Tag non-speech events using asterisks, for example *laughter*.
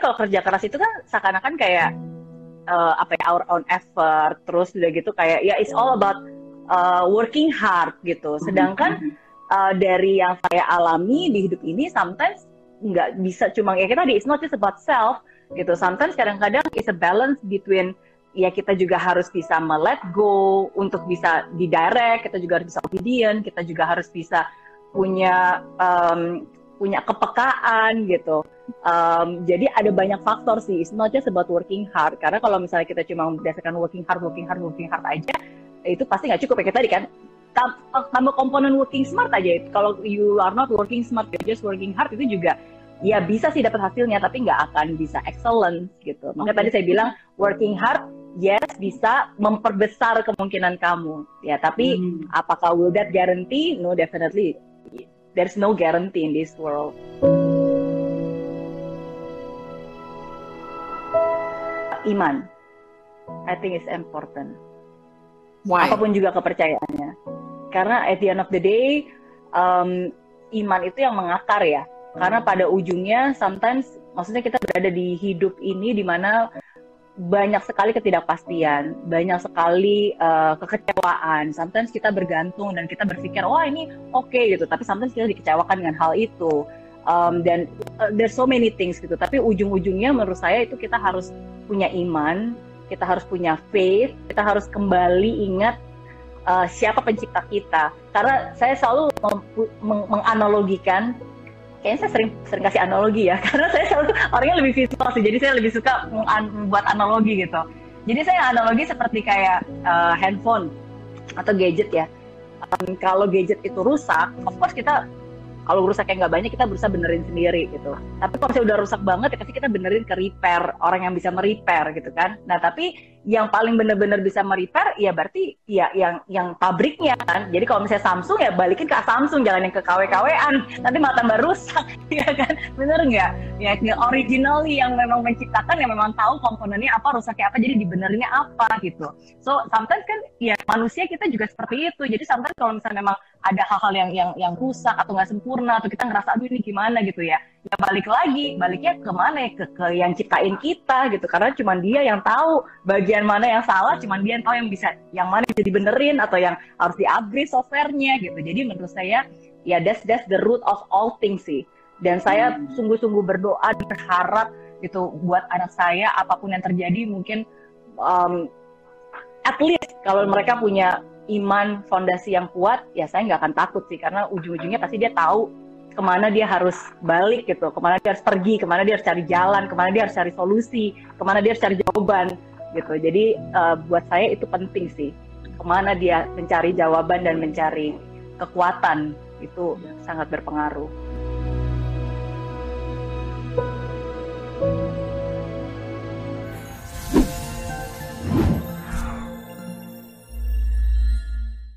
kalau kerja keras itu kan seakan-akan kayak uh, apa ya our own effort terus udah gitu kayak ya it's all about uh, working hard gitu. Sedangkan uh, dari yang saya alami di hidup ini sometimes nggak bisa cuma ya kita tadi it's not just about self gitu. Sometimes kadang-kadang it's a balance between ya kita juga harus bisa let go untuk bisa didirect kita juga harus bisa obedient kita juga harus bisa punya um, punya kepekaan gitu. Um, jadi ada banyak faktor sih. It's not just about working hard. Karena kalau misalnya kita cuma berdasarkan working hard, working hard, working hard aja, itu pasti nggak cukup ya. Tadi kan, tambah komponen working smart aja. Kalau you are not working smart, you're just working hard itu juga ya bisa sih dapat hasilnya, tapi nggak akan bisa excellence gitu. Makanya okay. tadi saya bilang working hard yes bisa memperbesar kemungkinan kamu ya tapi hmm. apakah will that guarantee no definitely there's no guarantee in this world. Iman, I think is important. Why? Apa pun juga kepercayaannya. Karena at the end of the day, um, iman itu yang mengakar ya. Karena pada ujungnya, sometimes, maksudnya kita berada di hidup ini di mana banyak sekali ketidakpastian, banyak sekali uh, kekecewaan. Sometimes kita bergantung dan kita berpikir, wah ini oke okay, gitu. Tapi sometimes kita dikecewakan dengan hal itu. Um, dan uh, there's so many things gitu. Tapi ujung-ujungnya menurut saya itu kita harus punya iman, kita harus punya faith, kita harus kembali ingat uh, siapa pencipta kita. Karena saya selalu menganalogikan kayaknya saya sering sering kasih analogi ya *laughs* karena saya selalu orangnya lebih visual sih jadi saya lebih suka membuat analogi gitu. Jadi saya analogi seperti kayak uh, handphone atau gadget ya. Um, kalau gadget itu rusak of course kita kalau rusaknya nggak banyak kita berusaha benerin sendiri gitu. Tapi kalau saya udah rusak banget ya pasti kita benerin ke repair orang yang bisa merepair gitu kan. Nah tapi yang paling bener-bener bisa merepair ya berarti ya yang yang pabriknya kan. Jadi kalau misalnya Samsung ya balikin ke Samsung jangan yang ke KW-KWan nanti malah tambah rusak *laughs* ya kan? Bener nggak? Ya originally yang memang menciptakan yang memang tahu komponennya apa rusaknya apa jadi dibenerinnya apa gitu. So sometimes kan ya manusia kita juga seperti itu. Jadi sometimes kalau misalnya memang ada hal-hal yang yang yang rusak atau nggak sempurna atau kita ngerasa aduh ini gimana? gitu ya ya balik lagi. Baliknya ke mana ya? Ke, ke yang ciptain kita gitu. Karena cuma dia yang tahu bagian mana yang salah cuma dia yang tahu yang bisa yang mana bisa dibenerin atau yang harus di upgrade softwarenya gitu. Jadi menurut saya ya that's that's the root of all things sih. Dan saya hmm. sungguh-sungguh berdoa berharap gitu buat anak saya apa pun yang terjadi mungkin um, at least kalau mereka punya iman fondasi yang kuat ya saya nggak akan takut sih. Karena ujung-ujungnya pasti dia tahu ke mana dia harus balik gitu ke mana dia harus pergi ke mana dia harus cari jalan ke mana dia harus cari solusi ke mana dia harus cari jawaban gitu. Jadi uh, buat saya itu penting sih ke mana dia mencari jawaban dan mencari kekuatan itu sangat berpengaruh.